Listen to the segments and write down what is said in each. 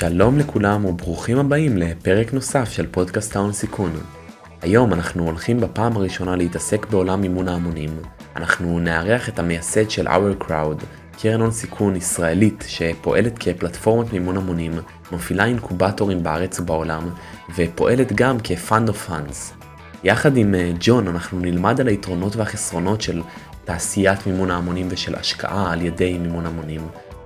שלום לכולם וברוכים הבאים לפרק נוסף של פודקאסט ההון סיכון. היום אנחנו הולכים בפעם הראשונה להתעסק בעולם מימון ההמונים. אנחנו נארח את המייסד של Our Crowd, קרן הון סיכון ישראלית שפועלת כפלטפורמת מימון המונים, מפעילה אינקובטורים בארץ ובעולם, ופועלת גם כ-Fund of Funds. יחד עם אה, ג'ון אנחנו נלמד על היתרונות והחסרונות של תעשיית מימון ההמונים ושל השקעה על ידי מימון המונים,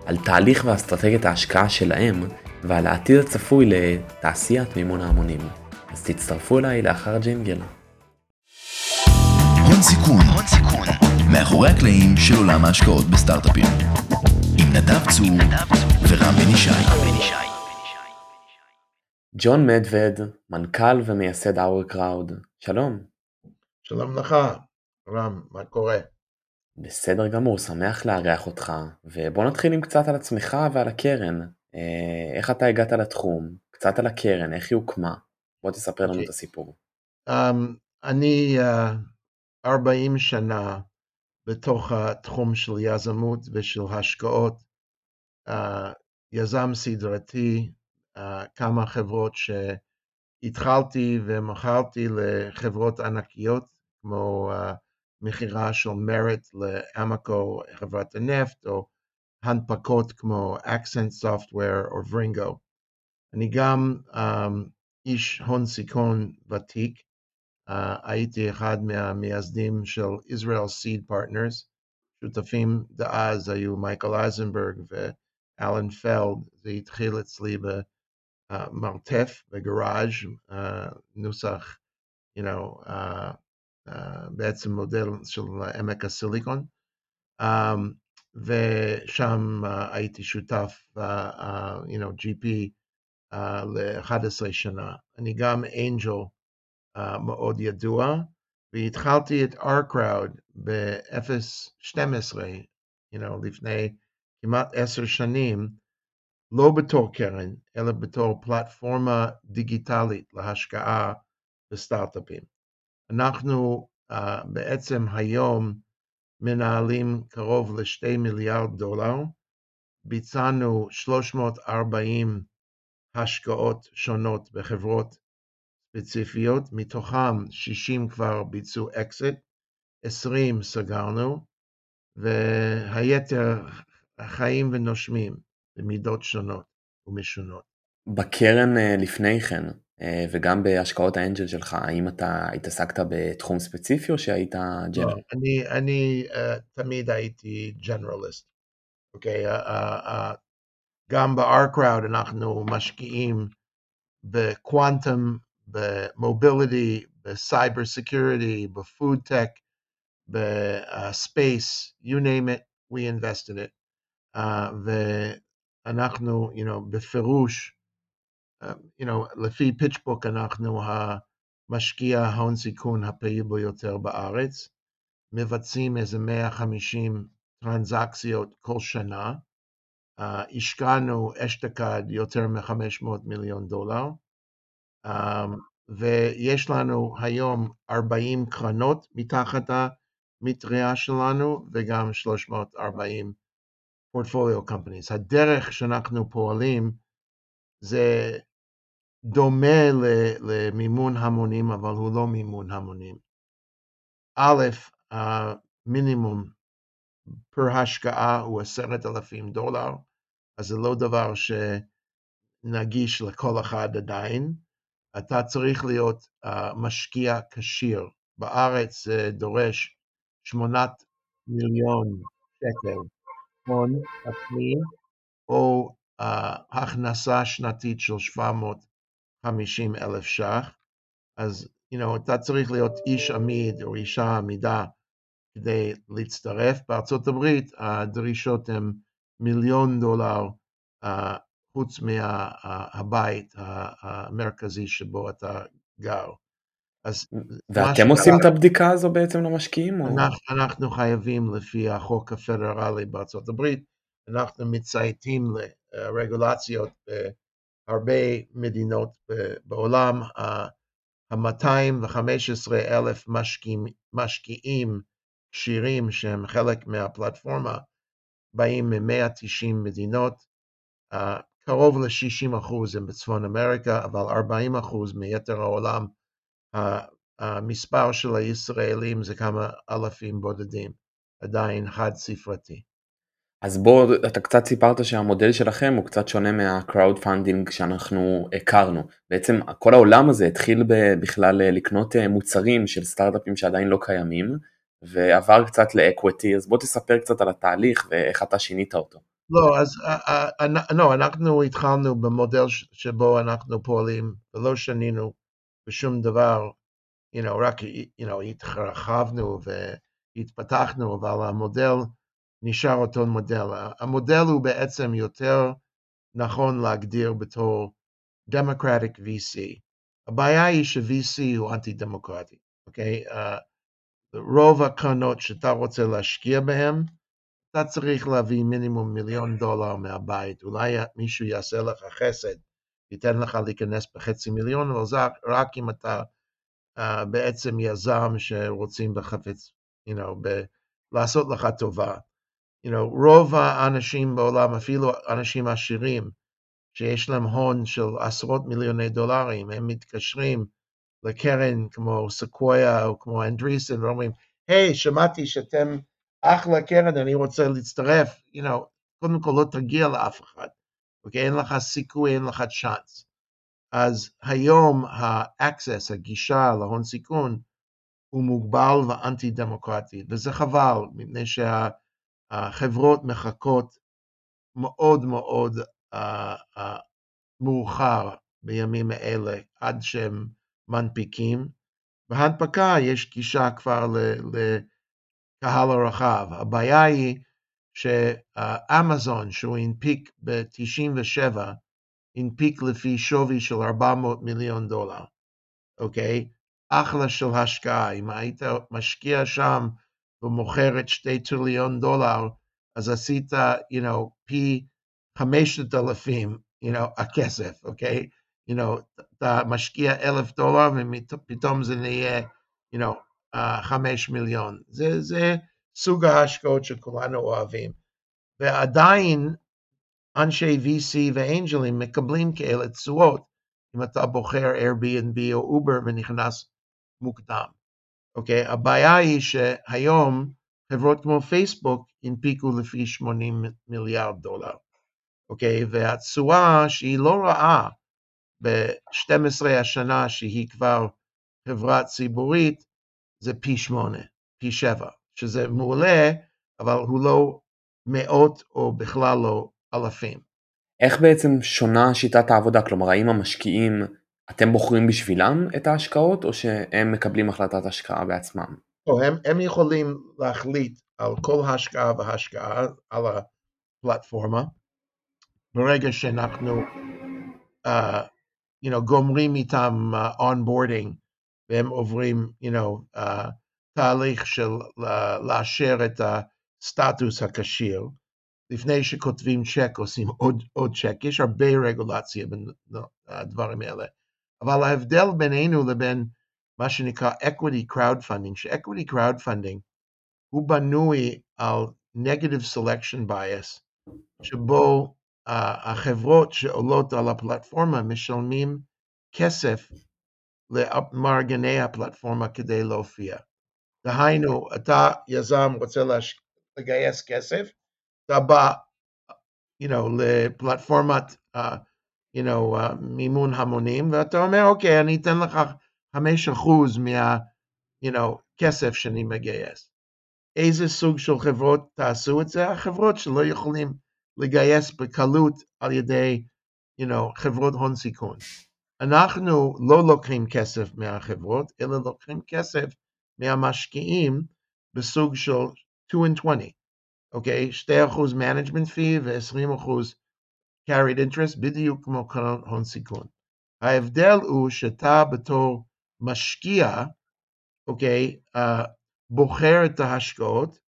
על תהליך ואסטרטגיית ההשקעה שלהם ועל העתיד הצפוי לתעשיית מימון ההמונים. אז תצטרפו אליי לאחר ג'ינגל. הון סיכון, הון סיכון, מאחורי הקלעים של עולם ההשקעות בסטארט-אפים. עם נדב צור ורם בן ישי. ג'ון מדווד, מנכ"ל ומייסד Our Crowd, שלום. שלום לך, רם, מה קורה? בסדר גמור, שמח לארח אותך, ובוא נתחיל עם קצת על עצמך ועל הקרן. אה, איך אתה הגעת לתחום, קצת על הקרן, איך היא הוקמה. בוא תספר לנו okay. אוקיי. את הסיפור. Um, אני uh, 40 שנה בתוך התחום של יזמות ושל השקעות. Uh, יזם סדרתי, uh, כמה חברות שהתחלתי ומכרתי לחברות ענקיות, כמו uh, מכירה של מרט לאמקו, חברת הנפט, או הנפקות כמו Accent Software או Vringo. אני גם um, איש הון סיכון ותיק, uh, הייתי אחד מהמייסדים של Israel Seed Partners, שותפים דאז היו מייקל אייזנברג ואלן פלד, זה התחיל אצלי במרתף, בגראז', uh, נוסח, you know, uh, uh, בעצם מודל של עמק הסיליקון. Um, ושם uh, הייתי שותף, uh, uh, you know, GP uh, ל-11 שנה. אני גם אנג'ל מאוד ידוע, והתחלתי את R-Crowd ב-012, you know, לפני כמעט עשר שנים, לא בתור קרן, אלא בתור פלטפורמה דיגיטלית להשקעה בסטארט-אפים. אנחנו uh, בעצם היום מנהלים קרוב ל-2 מיליארד דולר, ביצענו 340 השקעות שונות בחברות ספציפיות, מתוכם 60 כבר ביצעו אקזיט, 20 סגרנו, והיתר חיים ונושמים במידות שונות ומשונות. בקרן אה, לפני כן, וגם בהשקעות ה angel שלך, האם אתה התעסקת בתחום ספציפי או שהיית general? לא, אני, אני uh, תמיד הייתי generalist, אוקיי? Okay? Uh, uh, uh, גם ב- OurCrowd אנחנו משקיעים בקוואנטום, ב mobility, ב cyber security, ב food tech, ב space, you name it, we invest in it. Uh, ואנחנו, you know, בפירוש, you know, לפי PitchBook אנחנו המשקיע ההון סיכון הפעיל ביותר בארץ, מבצעים איזה 150 טרנזקציות כל שנה, Uh, השקענו אשתקד יותר מ-500 מיליון דולר, um, ויש לנו היום 40 קרנות מתחת המטריה שלנו, וגם 340 פורטפוליו קומפניס. הדרך שאנחנו פועלים זה דומה למימון המונים, אבל הוא לא מימון המונים. א', המינימום פר השקעה הוא עשרת אלפים דולר, אז זה לא דבר שנגיש לכל אחד עדיין. אתה צריך להיות uh, משקיע כשיר. בארץ זה דורש שמונת מיליון שקל הון עצמי, או uh, הכנסה שנתית של 750 אלף ש"ח. אז you know, אתה צריך להיות איש עמיד או אישה עמידה כדי להצטרף. בארצות הברית הדרישות הן מיליון דולר uh, חוץ מהבית מה, המרכזי שבו אתה גר. אז ואתם עושים את הבדיקה הזו בעצם למשקיעים? אנחנו, אנחנו חייבים לפי החוק הפדרלי בארצות הברית, אנחנו מצייתים לרגולציות בהרבה מדינות בעולם. ה-215 אלף משקיעים, משקיעים כשירים שהם חלק מהפלטפורמה, באים מ-190 מדינות. קרוב ל-60 אחוז הם בצפון אמריקה, אבל 40 אחוז מיתר העולם, המספר של הישראלים זה כמה אלפים בודדים, עדיין חד ספרתי. אז בוא, אתה קצת סיפרת שהמודל שלכם הוא קצת שונה מה crowd funding שאנחנו הכרנו. בעצם כל העולם הזה התחיל בכלל לקנות מוצרים של סטארט-אפים שעדיין לא קיימים, ועבר קצת לאקוויטי, אז בוא תספר קצת על התהליך ואיך אתה שינית אותו. לא, אז לא, אנחנו התחלנו במודל שבו אנחנו פועלים ולא שנינו בשום דבר, you know, רק you know, התרחבנו והתפתחנו, אבל המודל נשאר אותו מודל. המודל הוא בעצם יותר נכון להגדיר בתור Democratic VC. הבעיה היא ש-VC הוא אנטי דמוקרטי, אוקיי? Uh, רוב הקרנות שאתה רוצה להשקיע בהן, אתה צריך להביא מינימום מיליון דולר מהבית, אולי מישהו יעשה לך חסד, ייתן לך להיכנס בחצי מיליון, אבל זה רק אם אתה uh, בעצם יזם שרוצים בחפץ, you know, ב- לעשות לך טובה. You know, רוב האנשים בעולם, אפילו אנשים עשירים, שיש להם הון של עשרות מיליוני דולרים, הם מתקשרים לקרן כמו סקויה או כמו אנדריסן ואומרים, היי, hey, שמעתי שאתם אחלה קרן, אני רוצה להצטרף, you know, קודם כל לא תגיע לאף אחד, אוקיי? Okay? אין לך סיכוי, אין לך צ'אנס. אז היום ה-access, הגישה להון סיכון, הוא מוגבל ואנטי דמוקרטי, וזה חבל, מפני שהחברות מחכות מאוד מאוד uh, uh, מאוחר בימים האלה, עד שהם מנפיקים. בהנפקה יש גישה כבר לקהל הרחב. הבעיה היא שאמזון, שהוא הנפיק ב-97, הנפיק לפי שווי של 400 מיליון דולר, אוקיי? אחלה של השקעה. אם היית משקיע שם ומוכר את שתי טריליון דולר, אז עשית, you know, פי 5,000, you know, הכסף, אוקיי? you know, אתה משקיע אלף דולר ופתאום זה נהיה, you know, uh, חמש מיליון. זה, זה סוג ההשקעות שכולנו אוהבים. ועדיין אנשי VC ואנג'לים מקבלים כאלה תשואות אם אתה בוחר Airbnb או Uber ונכנס מוקדם. אוקיי? הבעיה היא שהיום חברות כמו פייסבוק הנפיקו לפי 80 מיליארד דולר. אוקיי? והתשואה שהיא לא רעה ב-12 השנה שהיא כבר חברה ציבורית, זה פי שמונה, פי שבע, שזה מעולה, אבל הוא לא מאות או בכלל לא אלפים. איך בעצם שונה שיטת העבודה? כלומר, האם המשקיעים, אתם בוחרים בשבילם את ההשקעות, או שהם מקבלים החלטת השקעה בעצמם? או, הם, הם יכולים להחליט על כל השקעה והשקעה על הפלטפורמה. ברגע שאנחנו uh, you know, גומרים איתם uh, onboarding, והם עוברים, you know, uh, תהליך של uh, לאשר את הסטטוס הכשיר. לפני שכותבים צ'ק עושים עוד, עוד צ'ק, יש הרבה רגולציה בדברים האלה. אבל ההבדל בינינו לבין מה שנקרא equity crowdfunding, ש-equity crowdfunding הוא בנוי על negative selection bias, שבו החברות שעולות על הפלטפורמה משלמים כסף למארגני הפלטפורמה כדי להופיע. דהיינו, אתה יזם רוצה להש... לגייס כסף, אתה בא, you know, לפלטפורמת, uh, you know, uh, מימון המונים, ואתה אומר, אוקיי, אני אתן לך חמש אחוז מה, you know, כסף שאני מגייס. איזה סוג של חברות תעשו את זה? החברות שלא יכולים לגייס בקלות על ידי you know, חברות הון סיכון. אנחנו לא לוקחים כסף מהחברות, אלא לוקחים כסף מהמשקיעים בסוג של 2 and 20, אוקיי? Okay? 2% management fee ו-20% carried interest, בדיוק כמו קרן הון סיכון. ההבדל הוא שאתה בתור משקיע, אוקיי, uh, בוחר את ההשקעות,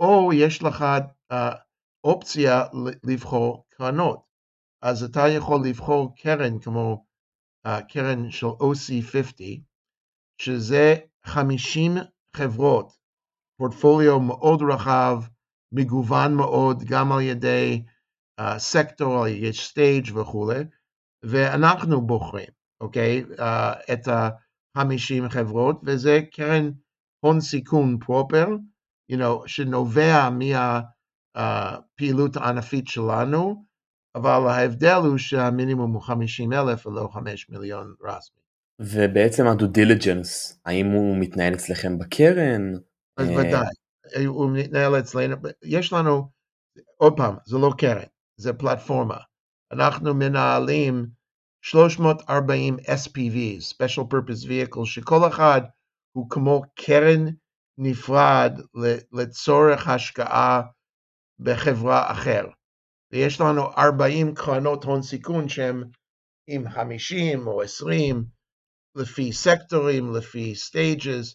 או יש לך uh, אופציה לבחור קרנות. אז אתה יכול לבחור קרן כמו הקרן של OC50, שזה 50 חברות, פורטפוליו מאוד רחב, מגוון מאוד, גם על ידי סקטור, יש סטייג' וכולי, ואנחנו בוחרים, אוקיי, את ה-50 חברות, וזה קרן הון סיכון proper, you know, שנובע מהפעילות הענפית שלנו, אבל ההבדל הוא שהמינימום הוא 50 אלף ולא 5 מיליון רסמי. ובעצם ה due diligence, האם הוא מתנהל אצלכם בקרן? אז ודאי, הוא מתנהל אצלנו, יש לנו, עוד פעם, זה לא קרן, זה פלטפורמה. אנחנו מנהלים 340 SPVs, Special Purpose Vehicles, שכל אחד הוא כמו קרן נפרד לצורך השקעה בחברה אחר. ויש לנו 40 קרנות הון סיכון שהן עם 50 או 20, לפי סקטורים, לפי stages,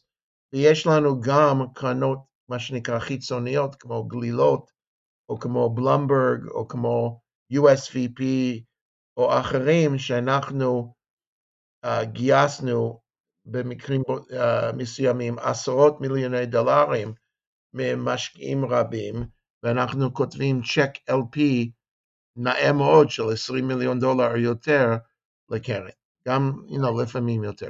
ויש לנו גם קרנות, מה שנקרא חיצוניות, כמו גלילות, או כמו בלומברג, או כמו USVP, או אחרים שאנחנו uh, גייסנו במקרים uh, מסוימים עשרות מיליוני דולרים ממשקיעים רבים, ואנחנו כותבים צ'ק LP נאה מאוד של 20 מיליון דולר יותר לקרן, גם you know, לפעמים יותר.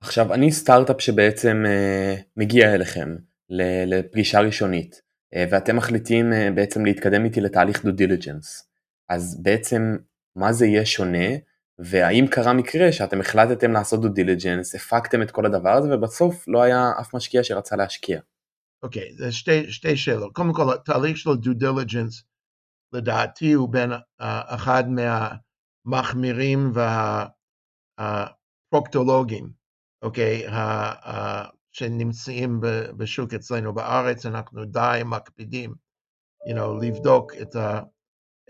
עכשיו אני סטארט-אפ שבעצם uh, מגיע אליכם לפגישה ראשונית, ואתם מחליטים uh, בעצם להתקדם איתי לתהליך due diligence, אז בעצם מה זה יהיה שונה, והאם קרה מקרה שאתם החלטתם לעשות due diligence, הפקתם את כל הדבר הזה ובסוף לא היה אף משקיע שרצה להשקיע. אוקיי, okay, זה שתי, שתי שאלות. קודם כל, התהליך של due diligence לדעתי הוא בין uh, אחד מהמחמירים והפרוקטולוגים, אוקיי, okay, שנמצאים בשוק אצלנו בארץ, אנחנו די מקפידים, you know, לבדוק את, ה,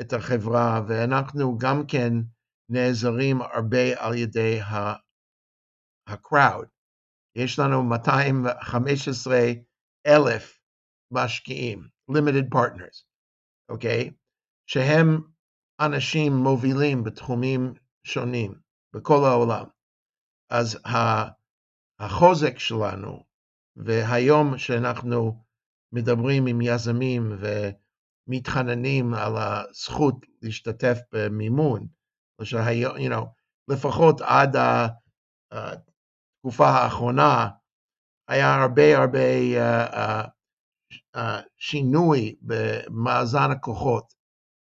את החברה, ואנחנו גם כן נעזרים הרבה על ידי ה-crowd. יש לנו 215 אלף משקיעים, limited partners, אוקיי? Okay? שהם אנשים מובילים בתחומים שונים בכל העולם. אז החוזק שלנו, והיום שאנחנו מדברים עם יזמים ומתחננים על הזכות להשתתף במימון, שהיום, you know, לפחות עד התקופה האחרונה, היה הרבה הרבה uh, uh, uh, שינוי במאזן הכוחות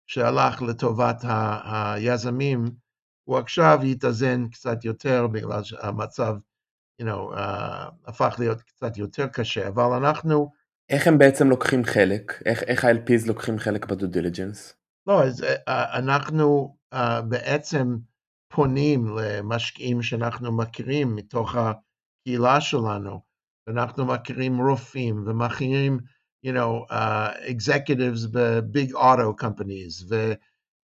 שהלך לטובת היזמים, הוא עכשיו יתאזן קצת יותר בגלל שהמצב, you know, uh, הפך להיות קצת יותר קשה, אבל אנחנו... איך הם בעצם לוקחים חלק? איך, איך ה-LPs לוקחים חלק בדו דיליג'נס? לא, אז uh, אנחנו uh, בעצם פונים למשקיעים שאנחנו מכירים מתוך הקהילה שלנו, ואנחנו מכירים רופאים ומכירים you know, uh, executives big auto companies, ו,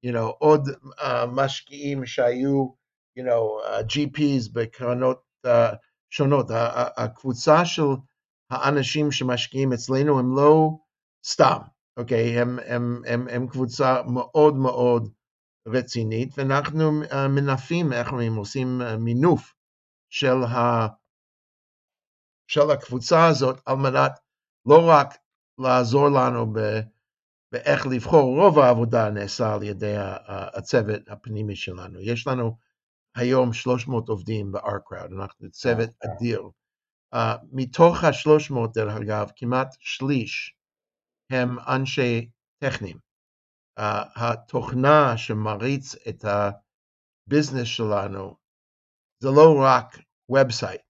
you know, עוד uh, משקיעים שהיו, you know, uh, GPs בקרנות uh, שונות. הקבוצה של האנשים שמשקיעים אצלנו הם לא סתם, אוקיי? הם, הם, הם, הם קבוצה מאוד מאוד רצינית, ואנחנו uh, מנפים, איך אומרים, עושים uh, מינוף של, ה, של הקבוצה הזאת על מנת לא רק לעזור לנו באיך לבחור, רוב העבודה נעשה על ידי הצוות הפנימי שלנו. יש לנו היום 300 עובדים ב-R-Crowd, אנחנו צוות אדיר. Uh, מתוך ה-300, דרך אגב, כמעט שליש הם אנשי טכניים. Uh, התוכנה שמריץ את הביזנס שלנו זה לא רק ובסייט,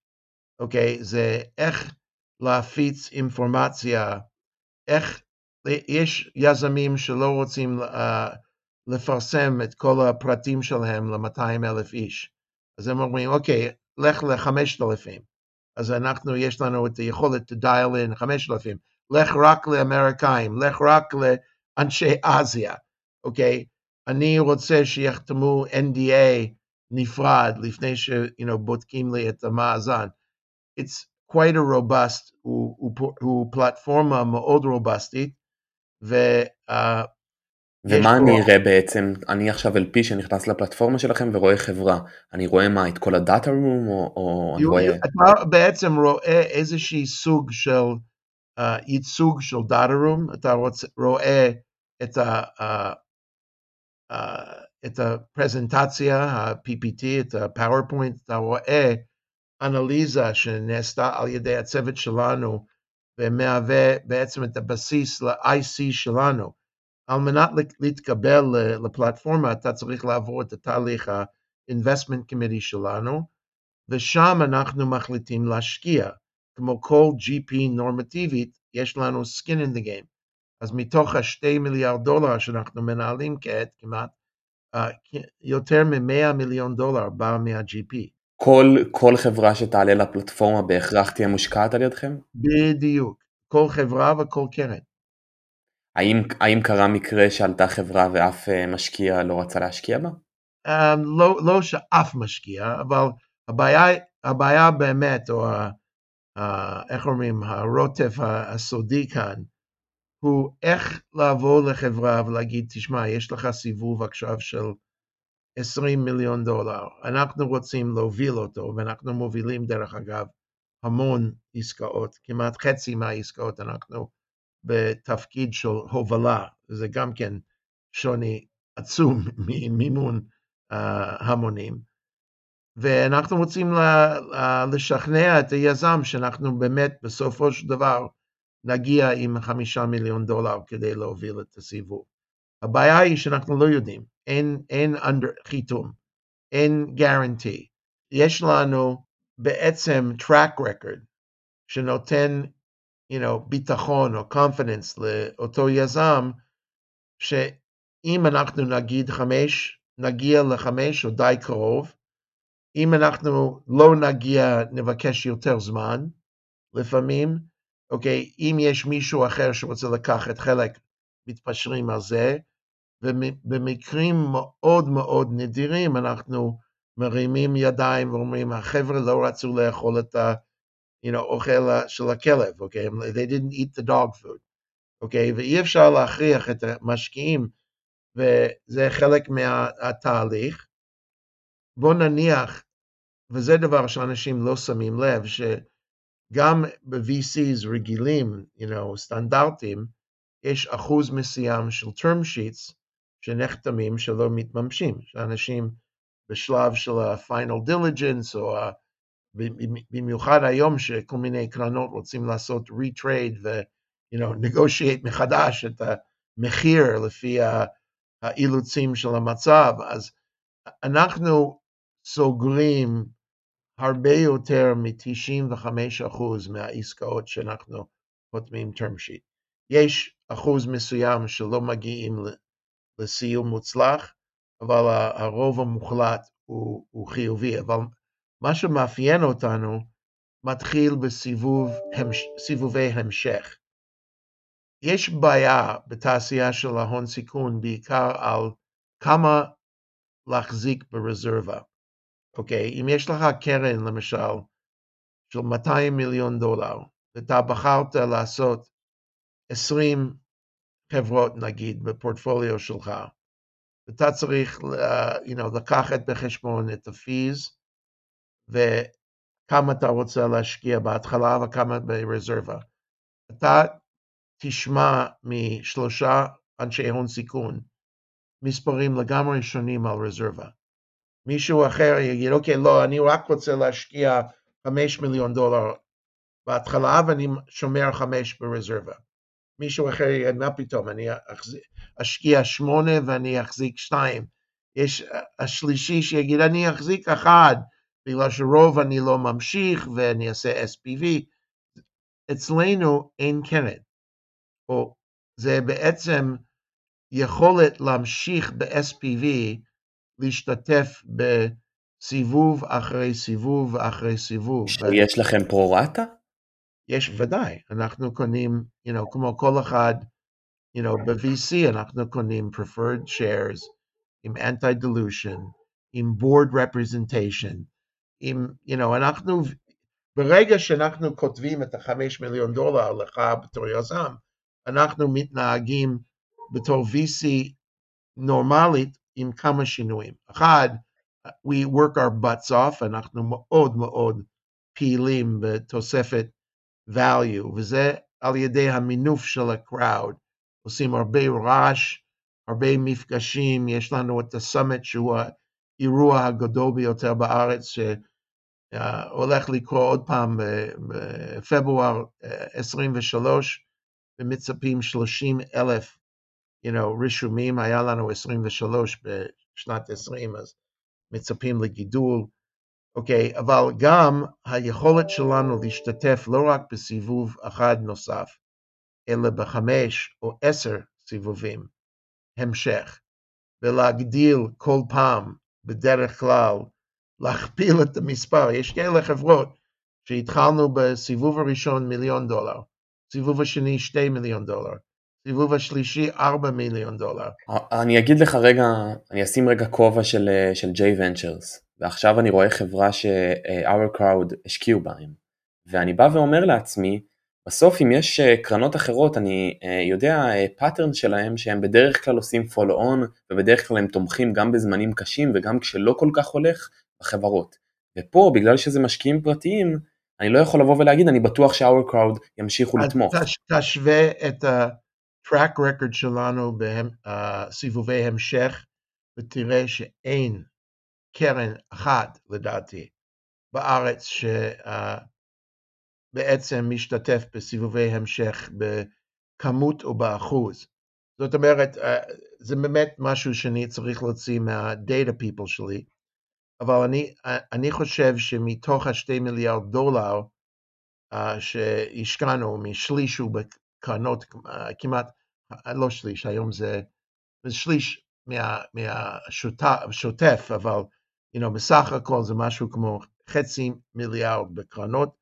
אוקיי? זה איך להפיץ אינפורמציה איך יש יזמים שלא רוצים uh, לפרסם את כל הפרטים שלהם ל-200 אלף איש. אז הם אומרים, אוקיי, לך ל-5,000. אז אנחנו, יש לנו את היכולת to dial in 5,000. לך רק לאמריקאים, לך רק לאנשי אסיה, אוקיי? אני רוצה שיחתמו NDA נפרד לפני שבודקים לי את המאזן. It's quite a robust, הוא, הוא, הוא פלטפורמה מאוד רובסטית, ו... Uh, ומה אני אראה בעצם? אני עכשיו LP שנכנס לפלטפורמה שלכם ורואה חברה, אני רואה מה, את כל הדאטה רום או, או אני רואה... אתה בעצם רואה איזשהי סוג של uh, ייצוג של דאטה רום, אתה רואה את את הפרזנטציה, ה-PPT, את ה-PowerPoint, אתה רואה אנליזה שנעשתה על ידי הצוות שלנו ומהווה בעצם את הבסיס ל-IC שלנו. על מנת להתקבל לפלטפורמה אתה צריך לעבור את התהליך ה-investment committee שלנו, ושם אנחנו מחליטים להשקיע. כמו כל GP נורמטיבית, יש לנו skin in the game. אז מתוך השתי מיליארד דולר שאנחנו מנהלים כעת, כמעט, יותר מ-100 מיליון דולר בא מה-GP. כל, כל חברה שתעלה לפלטפורמה בהכרח תהיה מושקעת על ידכם? בדיוק, כל חברה וכל קרן. האם, האם קרה מקרה שעלתה חברה ואף אה, משקיע לא רצה להשקיע בה? Um, לא, לא שאף משקיע, אבל הבעיה, הבעיה באמת, או ה, ה, איך אומרים, הרוטף הסודי כאן, הוא איך לעבור לחברה ולהגיד, תשמע, יש לך סיבוב עכשיו של 20 מיליון דולר, אנחנו רוצים להוביל אותו, ואנחנו מובילים דרך אגב המון עסקאות, כמעט חצי מהעסקאות אנחנו בתפקיד של הובלה, זה גם כן שוני עצום ממימון uh, המונים. ואנחנו רוצים לשכנע את היזם שאנחנו באמת בסופו של דבר נגיע עם חמישה מיליון דולר כדי להוביל את הסיבוב. הבעיה היא שאנחנו לא יודעים, אין, אין under, חיתום, אין guarantee. יש לנו בעצם track record שנותן you know, ביטחון או confidence לאותו יזם, שאם אנחנו נגיד חמש, נגיע לחמש או די קרוב, אם אנחנו לא נגיע, נבקש יותר זמן, לפעמים, אוקיי, אם יש מישהו אחר שרוצה לקחת חלק, מתפשרים על זה, ובמקרים מאוד מאוד נדירים אנחנו מרימים ידיים ואומרים, החבר'ה לא רצו לאכול את ה... you know, אוכל של הכלב, אוקיי? Okay? They didn't eat the dog food, אוקיי? Okay? ואי אפשר להכריח את המשקיעים, וזה חלק מהתהליך. בוא נניח, וזה דבר שאנשים לא שמים לב, שגם ב-VCs רגילים, you know, סטנדרטים, יש אחוז מסוים של term sheets שנחתמים שלא מתממשים, שאנשים בשלב של ה-final diligence או ה... במיוחד היום שכל מיני קרנות רוצים לעשות retrade ו- you know, negotiate מחדש את המחיר לפי האילוצים של המצב, אז אנחנו סוגרים הרבה יותר מ-95% מהעסקאות שאנחנו חותמים term sheet. יש אחוז מסוים שלא מגיעים לסיום מוצלח, אבל הרוב המוחלט הוא, הוא חיובי, אבל מה שמאפיין אותנו מתחיל בסיבובי המשך. יש בעיה בתעשייה של ההון סיכון בעיקר על כמה להחזיק ברזרבה. אוקיי, אם יש לך קרן למשל של 200 מיליון דולר, ואתה בחרת לעשות 20 חברות נגיד בפורטפוליו שלך, אתה צריך uh, you know, לקחת בחשבון את הפיז, וכמה אתה רוצה להשקיע בהתחלה וכמה ברזרבה. אתה תשמע משלושה אנשי הון סיכון מספרים לגמרי שונים על רזרבה. מישהו אחר יגיד, אוקיי, לא, אני רק רוצה להשקיע חמש מיליון דולר בהתחלה ואני שומר חמש ברזרבה. מישהו אחר יגיד, מה פתאום, אני אשקיע שמונה ואני אחזיק שתיים. יש השלישי שיגיד, אני אחזיק אחד בגלל שרוב אני לא ממשיך ואני אעשה SPV, אצלנו אין קרן, או זה בעצם יכולת להמשיך ב-SPV, להשתתף בסיבוב אחרי סיבוב אחרי סיבוב. יש לכם פרו-רטה? יש, ודאי. אנחנו קונים, you know, כמו כל אחד, you know, ב-VC אנחנו קונים preferred shares עם anti-dilution, עם board representation, עם, you know, אנחנו, ברגע שאנחנו כותבים את החמש מיליון דולר לך בתור יזם, אנחנו מתנהגים בתור VC נורמלית עם כמה שינויים. אחד, we work our butts off, אנחנו מאוד מאוד פעילים בתוספת value, וזה על ידי המינוף של ה-crowd. עושים הרבה רעש, הרבה מפגשים, יש לנו את הסאמט שהוא האירוע הגדול ביותר בארץ, שהולך לקרות עוד פעם בפברואר 23, ומצפים 30 אלף you know, רישומים, היה לנו 23 בשנת 20, אז מצפים לגידול. אוקיי, okay, אבל גם היכולת שלנו להשתתף לא רק בסיבוב אחד נוסף, אלא בחמש או עשר סיבובים המשך, ולהגדיל כל פעם בדרך כלל, להכפיל את המספר. יש כאלה חברות שהתחלנו בסיבוב הראשון מיליון דולר, סיבוב השני שתי מיליון דולר, סיבוב השלישי 4 מיליון דולר. אני אגיד לך רגע, אני אשים רגע כובע של, של J Ventures, ועכשיו אני רואה חברה ש-our crowd השקיעו בהם, ואני בא ואומר לעצמי, בסוף אם יש קרנות אחרות, אני יודע pattern שלהם שהם בדרך כלל עושים follow on, ובדרך כלל הם תומכים גם בזמנים קשים וגם כשלא כל כך הולך בחברות. ופה, בגלל שזה משקיעים פרטיים, אני לא יכול לבוא ולהגיד, אני בטוח ש-OurCrowd ימשיכו לתמוך. תשווה את ה... track record שלנו בסיבובי המשך, ותראה שאין קרן אחת, לדעתי, בארץ שבעצם משתתף בסיבובי המשך בכמות או באחוז. זאת אומרת, זה באמת משהו שאני צריך להוציא מה-data people שלי, אבל אני, אני חושב שמתוך השתי מיליארד דולר שהשקענו, משליש הוא בקרנות כמעט לא שליש, היום זה, שליש מהשוטף, מה אבל you know, בסך הכל זה משהו כמו חצי מיליארד בקרנות,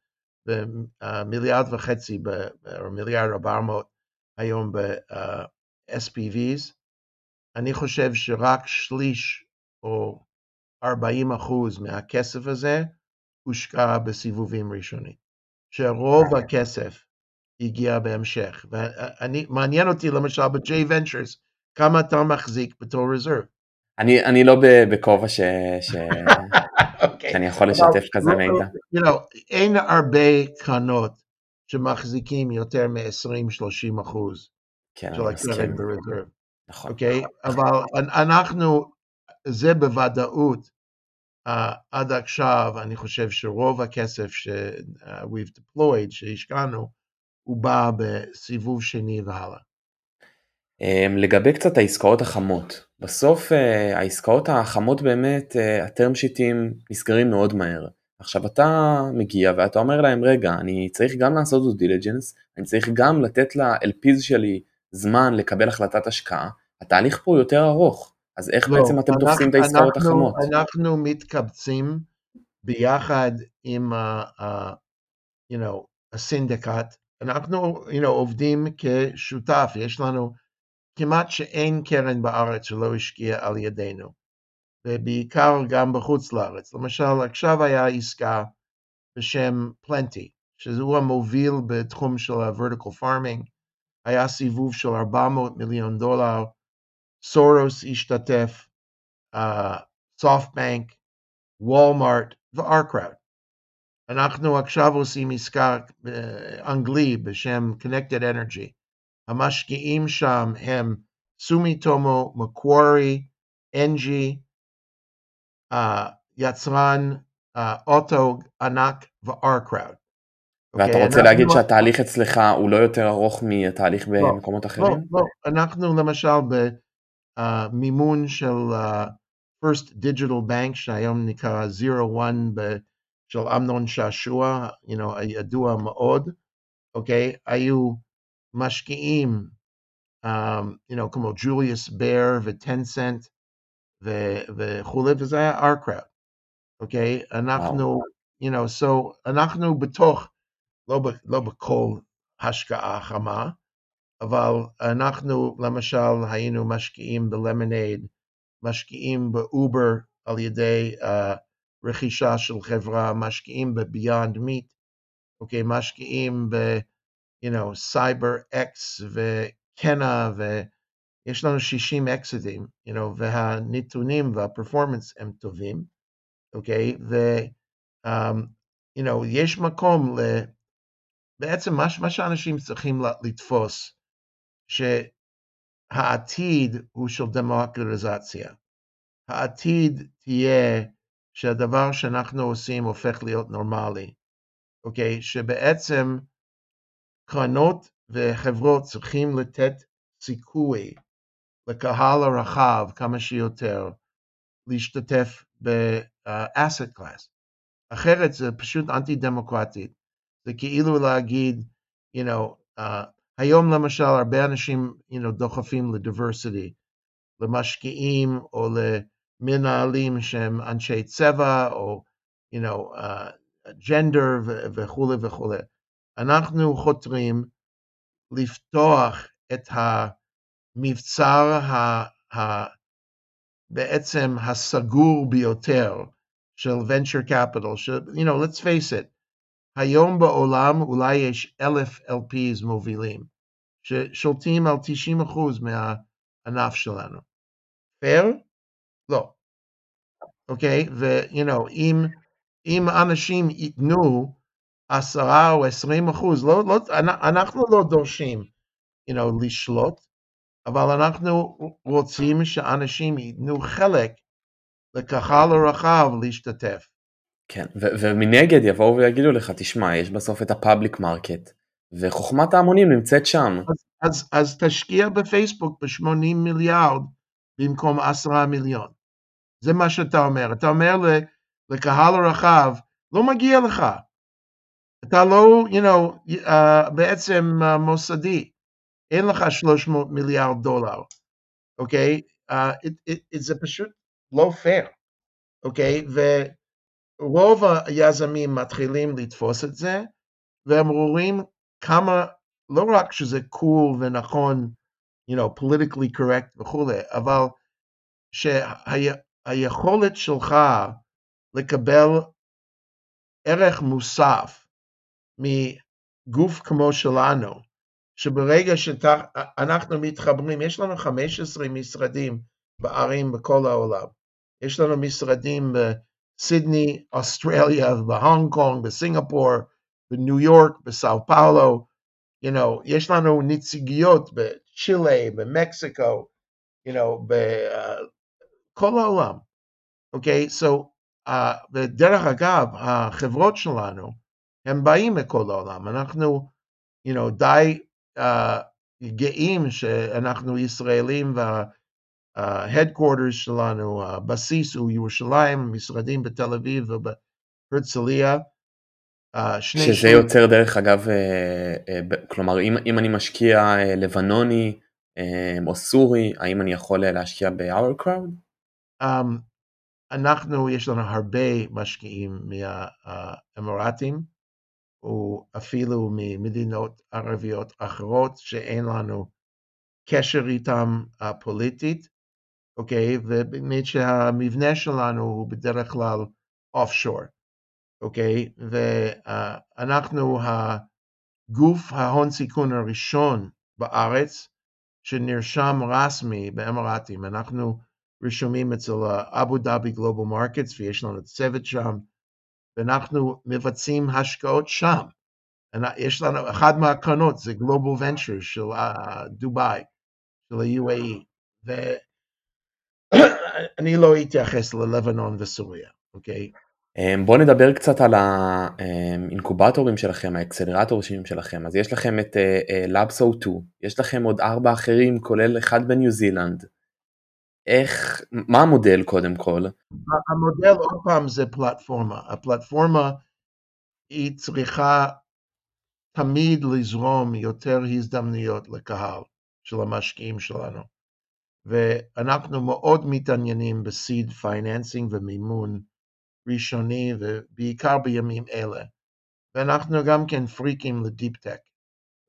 ומיליארד וחצי, או מיליארד ארבע מאות היום ב-SPVs. אני חושב שרק שליש או 40 אחוז מהכסף הזה הושקע בסיבובים ראשונים. שרוב הכסף הגיע בהמשך. ואני, מעניין אותי למשל ב-J Ventures, כמה אתה מחזיק בתור רזרב. אני, אני לא בכובע ש... ש... okay. שאני יכול לשתף well, כזה מידע. You know, אין הרבה קרנות שמחזיקים יותר מ-20-30 אחוז כן, של הקרן ברזרב. נכון. אוקיי? Okay? אבל אנחנו, זה בוודאות, uh, עד עכשיו, אני חושב שרוב הכסף ש-we've uh, deployed, שהשקענו, הוא בא בסיבוב שני והלאה. אמ, לגבי קצת העסקאות החמות, בסוף אה, העסקאות החמות באמת, הטרם אה, שיטים נסגרים מאוד מהר. עכשיו אתה מגיע ואתה אומר להם רגע אני צריך גם לעשות דו דיליג'נס, אני צריך גם לתת ל-LPs שלי זמן לקבל החלטת השקעה, התהליך פה הוא יותר ארוך, אז איך לא, בעצם אתם אנחנו, תופסים את העסקאות אנחנו, החמות? אנחנו מתקבצים ביחד עם ה... Uh, uh, you know, הסינדיקט אנחנו you know, עובדים כשותף, יש לנו כמעט שאין קרן בארץ שלא השקיעה על ידינו, ובעיקר גם בחוץ לארץ. למשל, עכשיו היה עסקה בשם פלנטי, שהוא המוביל בתחום של ה-vertical farming, היה סיבוב של 400 מיליון דולר, סורוס השתתף, סופטבנק, וולמארט ו-Arcrowd. אנחנו עכשיו עושים עסקה אנגלי בשם Connected Energy. המשקיעים שם הם סומי תומו, מקוורי, אנג'י, יצרן אוטו ענק ו-R-Crowd. ואתה okay, רוצה להגיד שהתהליך אצלך הוא לא יותר ארוך מהתהליך לא, במקומות אחרים? לא, לא, אנחנו למשל במימון של uh, First Digital Bank, שהיום נקרא Zero One של אמנון שעשוע, you know, הידוע מאוד, אוקיי? Okay? היו משקיעים, um, you know, כמו ג'וליוס בר וטנסנט וכולי, וזה היה ארקראפ, אוקיי? Okay? אנחנו, wow. you know, so אנחנו בתוך, לא, ב, לא בכל השקעה חמה, אבל אנחנו למשל היינו משקיעים בלמונייד, משקיעים באובר על ידי uh, רכישה של חברה, משקיעים ב-Beyond Meat, אוקיי, משקיעים ב, you know, CyberX וקנה, ויש לנו 60 אקסיטים, you know, והנתונים והפרפורמנס הם טובים, אוקיי, ו, um, you know, יש מקום ל... בעצם מה, מה שאנשים צריכים לתפוס, העתיד הוא של דמוקרטיזציה. העתיד תהיה שהדבר שאנחנו עושים הופך להיות נורמלי, אוקיי? שבעצם קרנות וחברות צריכים לתת סיכוי לקהל הרחב כמה שיותר להשתתף ב-asset class. אחרת זה פשוט אנטי דמוקרטית. זה כאילו להגיד, you know, uh, היום למשל הרבה אנשים, you know, דוחפים לדיברסיטי, למשקיעים או למנהלים שהם אנשי צבע או, you know, uh, ג'נדר וכולי וכולי. אנחנו חותרים לפתוח את המבצר ה, ה, בעצם הסגור ביותר של venture capital, ש, you know, let's face it, היום בעולם אולי יש אלף LPs מובילים, ששולטים על 90% מהענף שלנו. פייר? לא. אוקיי? ו-you know, אם, אם אנשים ייתנו עשרה או עשרים אחוז, לא, לא, אנחנו לא דורשים you know, לשלוט, אבל אנחנו רוצים שאנשים ייתנו חלק לקהל הרחב להשתתף. כן, ומנגד יבואו ויגידו לך, תשמע, יש בסוף את ה public market, וחוכמת ההמונים נמצאת שם. אז, אז, אז תשקיע בפייסבוק ב-80 מיליארד במקום 10 מיליון. זה מה שאתה אומר. אתה אומר לקהל הרחב, לא מגיע לך. אתה לא, you know, uh, בעצם uh, מוסדי. אין לך 300 מיליארד דולר, אוקיי? Okay? Uh, זה פשוט לא פייר, אוקיי? Okay? ורוב היזמים מתחילים לתפוס את זה, והם רואים כמה, לא רק שזה קול cool ונכון, you know, politically correct וכולי, אבל שהיכולת שה, שלך לקבל ערך מוסף מגוף כמו שלנו, שברגע שאנחנו מתחברים, יש לנו 15 משרדים בערים בכל העולם. יש לנו משרדים בסידני, אוסטרליה, בהונג קונג, בסינגפור, בניו יורק, בסאו פאולו, you know, יש לנו נציגיות בצ'ילה, במקסיקו, you know, בכל uh, העולם, אוקיי? Okay? So, uh, ודרך אגב, החברות שלנו, הם באים מכל העולם. אנחנו, you know, די uh, גאים שאנחנו ישראלים וה-headquarters שלנו, הבסיס הוא ירושלים, משרדים בתל אביב ובהרצליה. Uh, שזה שני... יוצר דרך אגב, כלומר אם, אם אני משקיע לבנוני או סורי, האם אני יכול להשקיע ב-our crowd? Um, אנחנו, יש לנו הרבה משקיעים מהאמירתים, או אפילו ממדינות ערביות אחרות שאין לנו קשר איתן פוליטית, אוקיי? ובאמת שהמבנה שלנו הוא בדרך כלל אוף-שור, אוקיי? ואנחנו הגוף ההון סיכון הראשון בארץ שנרשם רשמי באמירתים. אנחנו רשומים אצל Abu Dhabi Global Markets ויש לנו צוות שם. ואנחנו מבצעים השקעות שם. יש לנו, אחת מהקרנות זה Global Venture של דובאי, של ה-UAE, ואני לא אתייחס ללבנון וסוריה, אוקיי? אמ, בואו נדבר קצת על האינקובטורים שלכם, האקסלרטורים שלכם. אז יש לכם את Labs O2, יש לכם עוד ארבע אחרים, כולל אחד בניו זילנד. איך, מה המודל קודם כל? המודל עוד פעם זה פלטפורמה. הפלטפורמה היא צריכה תמיד לזרום יותר הזדמנויות לקהל של המשקיעים שלנו. ואנחנו מאוד מתעניינים ב seed financing ומימון ראשוני, ובעיקר בימים אלה. ואנחנו גם כן פריקים ל deep tech,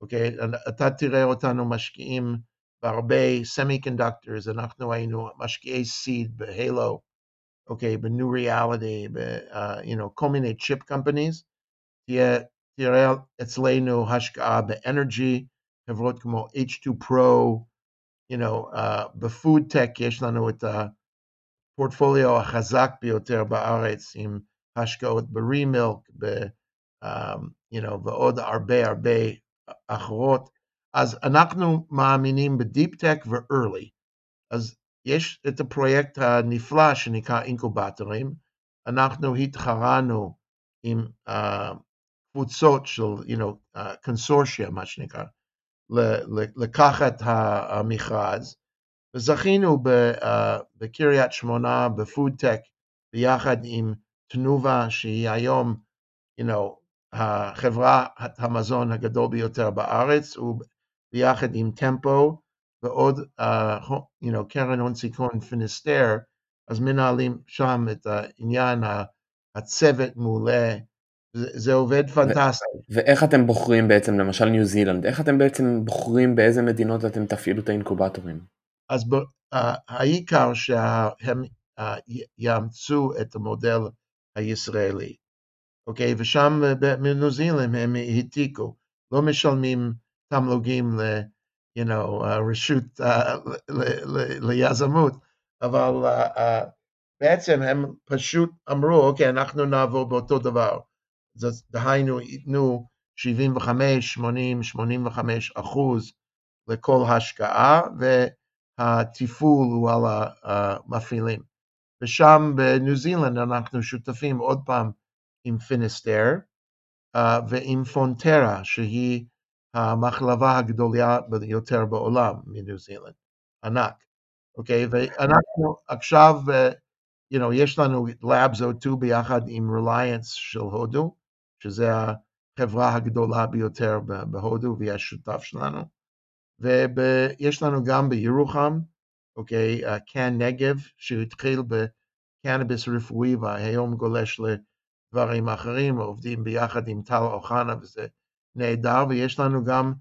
אוקיי? אתה תראה אותנו משקיעים בהרבה semiconductors, אנחנו היינו משקיעי seed ב Hailo, אוקיי, ב NeuReality, כל מיני chip companies, תראה אצלנו השקעה ב energy, חברות כמו H2 Pro, you know, uh, ב food tech יש לנו את הפורטפוליו החזק ביותר בארץ עם השקעות ב-Remilk, ב, um, you know, ועוד הרבה הרבה אחרות. אז אנחנו מאמינים ב deep tech ו-early. אז יש את הפרויקט הנפלא שנקרא אינקובטורים, אנחנו התחרנו עם uh, קבוצות של, you know, קונסורשיה, uh, מה שנקרא, לקחת המכרז, וזכינו uh, בקריית שמונה בפודטק ביחד עם תנובה שהיא היום, you know, החברה המזון הגדול ביותר בארץ, וביחד עם טמפו ועוד, uh, you know, קרן הון סיכון Finistere, אז מנהלים שם את העניין, הצוות מעולה, זה, זה עובד פנטסטי. ואיך אתם בוחרים בעצם, למשל ניו זילנד, איך אתם בעצם בוחרים באיזה מדינות אתם תפעילו את האינקובטורים? אז ב, uh, העיקר שהם uh, יאמצו את המודל הישראלי, אוקיי? ושם בניו זילנד הם העתיקו, לא משלמים תמלוגים ל... you know, uh, רשות uh, ליזמות, אבל uh, uh, בעצם הם פשוט אמרו, אוקיי, אנחנו נעבור באותו דבר. דהיינו, ייתנו 75, 80, 85 אחוז לכל השקעה, והתפעול הוא על המפעילים. ושם בניו זילנד אנחנו שותפים עוד פעם עם Finistere uh, ועם Fonterra, שהיא המחלבה הגדולה ביותר בעולם מניו זילנד, ענק, אוקיי? ואנחנו עכשיו, you know, יש לנו Labs O2 ביחד עם Reliance של הודו, שזה החברה הגדולה ביותר בהודו והיא השותף שלנו, ויש לנו גם בירוחם, אוקיי, CanNegev, שהתחיל בקנאביס רפואי והיום גולש לדברים אחרים, עובדים ביחד עם טל אוחנה וזה נהדר, ויש לנו גם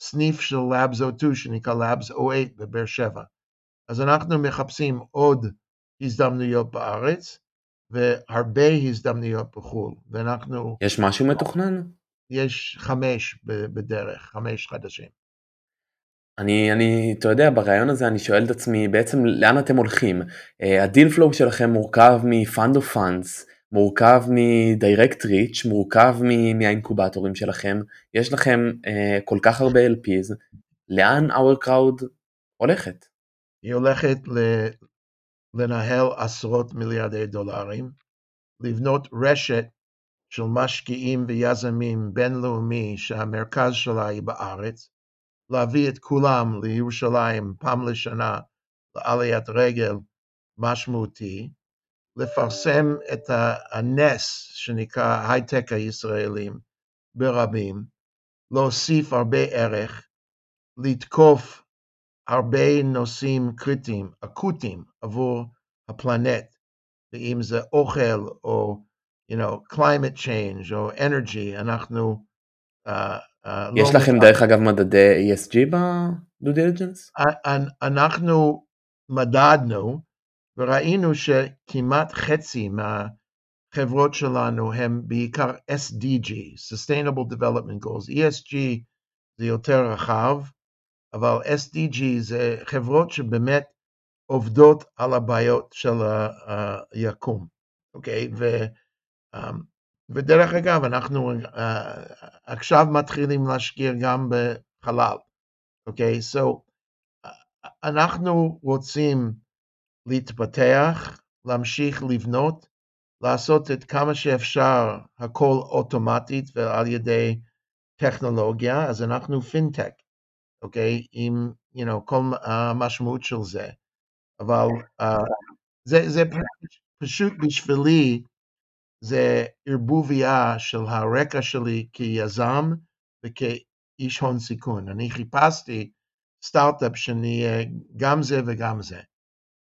סניף של Labs O2 שנקרא Labs O8 בבאר שבע. אז אנחנו מחפשים עוד הזדמנויות בארץ, והרבה הזדמנויות בחו"ל, ואנחנו... יש משהו מתוכנן? יש חמש בדרך, חמש חדשים. אני, אני, אתה יודע, ברעיון הזה אני שואל את עצמי, בעצם לאן אתם הולכים? ה deal flow שלכם מורכב מ-fund of funds, מורכב מ-direct reach, מורכב מהאינקובטורים שלכם, יש לכם uh, כל כך הרבה LPs, לאן our crowd הולכת? היא הולכת ל- לנהל עשרות מיליארדי דולרים, לבנות רשת של משקיעים ויזמים בינלאומי שהמרכז שלה היא בארץ, להביא את כולם לירושלים פעם לשנה לעליית רגל משמעותי, לפרסם את הנס שנקרא הייטק הישראלים ברבים, להוסיף הרבה ערך, לתקוף הרבה נושאים קריטיים, אקוטיים עבור הפלנט, ואם זה אוכל או you know, climate change או energy, אנחנו uh, uh, יש לא לכם. דרך אגב מדדי ESG ב-due diligence? אנחנו מדדנו וראינו שכמעט חצי מהחברות שלנו הם בעיקר SDG, Sustainable Development Goals, ESG זה יותר רחב, אבל SDG זה חברות שבאמת עובדות על הבעיות של היקום, אוקיי? ו, um, ודרך אגב, אנחנו uh, עכשיו מתחילים להשקיע גם בחלל, אוקיי? So, אנחנו רוצים להתפתח, להמשיך לבנות, לעשות את כמה שאפשר הכל אוטומטית ועל ידי טכנולוגיה, אז אנחנו פינטק, אוקיי? עם, you know, כל המשמעות של זה. אבל uh, זה, זה פשוט בשבילי, זה ערבוביה של הרקע שלי כיזם וכאיש הון סיכון. אני חיפשתי סטארט-אפ שאני גם זה וגם זה.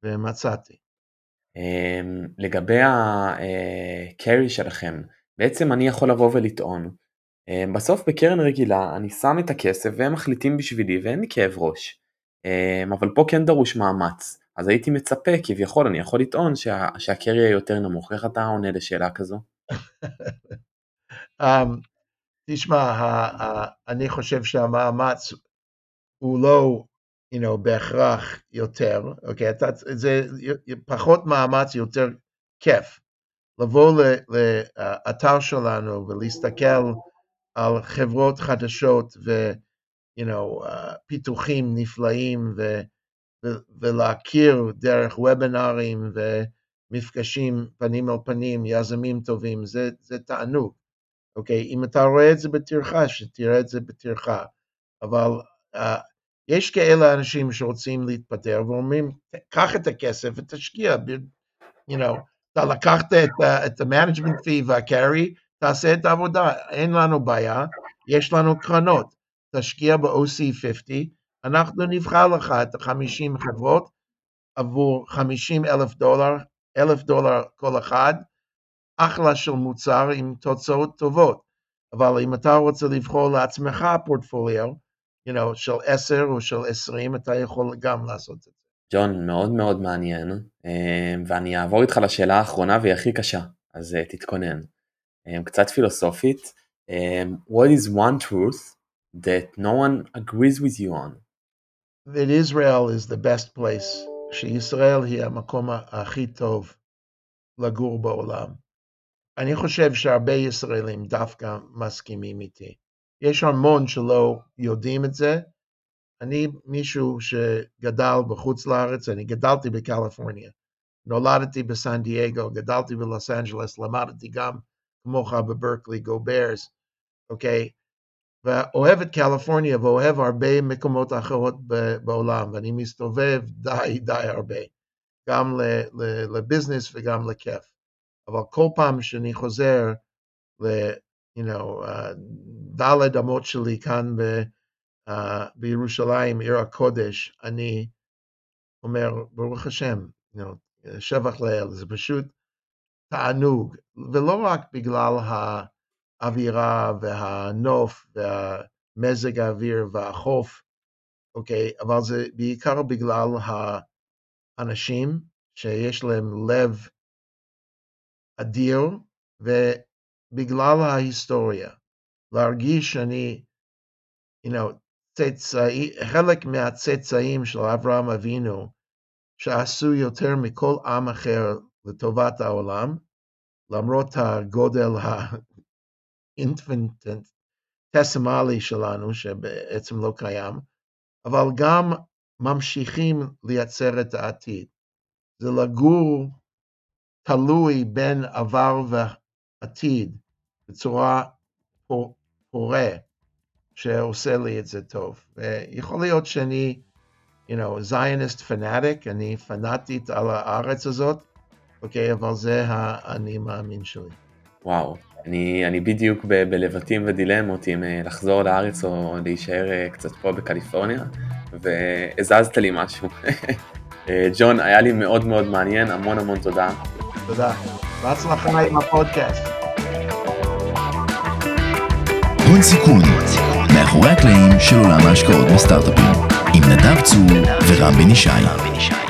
ומצאתי. אמ, לגבי ה-carry שלכם, בעצם אני יכול לבוא ולטעון, בסוף בקרן רגילה אני שם את הכסף והם מחליטים בשבילי ואין לי כאב ראש, אמ, אבל פה כן דרוש מאמץ, אז הייתי מצפה כביכול, אני יכול לטעון שה, שהקרי יהיה יותר נמוך, איך אתה עונה לשאלה כזו? תשמע, אני חושב שהמאמץ הוא לא you know, בהכרח יותר, אוקיי? אתה, זה פחות מאמץ, יותר כיף. לבוא לאתר שלנו ולהסתכל על חברות חדשות you know, uh, נפלאים ו, ו, ולהכיר דרך וובינארים ומפגשים פנים אל פנים, יזמים טובים, זה, זה תענוג. אוקיי? אם אתה רואה את זה בטרחה, שתראה את זה בטרחה. אבל uh, יש כאלה אנשים שרוצים להתפטר ואומרים, קח את הכסף ותשקיע, you know, אתה לקחת את, uh, את ה-management fee וה-carry, תעשה את העבודה, אין לנו בעיה, יש לנו קרנות, תשקיע ב-OC50, אנחנו נבחר לך את ה-50 חברות עבור 50 אלף דולר, אלף דולר כל אחד, אחלה של מוצר עם תוצאות טובות. אבל אם אתה רוצה לבחור לעצמך פורטפוליו, you know, של 10 או של 20, אתה יכול גם לעשות את זה. ג'ון, מאוד מאוד מעניין, אה, ואני אעבור איתך לשאלה האחרונה והיא הכי קשה, אז אה, תתכונן. אה, קצת פילוסופית, what is one truth that no one agrees with you on? That Israel is the best place, שישראל היא המקום הכי טוב לגור בעולם. אני חושב שהרבה ישראלים דווקא מסכימים איתי. יש המון שלא יודעים את זה. אני מישהו שגדל בחוץ לארץ, אני גדלתי בקליפורניה. נולדתי בסן דייגו, גדלתי בלוס אנג'לס, למדתי גם כמוך בברקלי, גו ברס, אוקיי? ואוהב את קליפורניה ואוהב הרבה מקומות אחרות בעולם, ואני מסתובב די די הרבה, גם לביזנס וגם לכיף. אבל כל פעם שאני חוזר ל... you know, uh, דלת אמות שלי כאן ב, uh, בירושלים, עיר הקודש, אני אומר, ברוך השם, you know, שבח לאל, זה פשוט תענוג, ולא רק בגלל האווירה והנוף והמזג האוויר והחוף, אוקיי, אבל זה בעיקר בגלל האנשים שיש להם לב אדיר, ובגלל ההיסטוריה, להרגיש שאני, you know, צאצאי, חלק מהצאצאים של אברהם אבינו, שעשו יותר מכל עם אחר לטובת העולם, למרות הגודל האינפנטסימלי שלנו, שבעצם לא קיים, אבל גם ממשיכים לייצר את העתיד. זה לגור תלוי בין עבר ועתיד בצורה פורה שעושה לי את זה טוב. ויכול להיות שאני, you know, זיוניסט פנאטיק, אני פנאטית על הארץ הזאת, אוקיי, אבל זה האני מאמין שלי. וואו, אני, אני בדיוק ב- בלבטים ודילמות אם אה, לחזור לארץ או להישאר אה, קצת פה בקליפורניה, והזזת לי משהו. אה, ג'ון, היה לי מאוד מאוד מעניין, המון המון תודה. תודה. בהצלחה עם הפודקאסט. הון סיכון, מאחורי הקלעים של עולם ההשקעות בסטארט-אפים, עם נדב צור ורם בן ישי.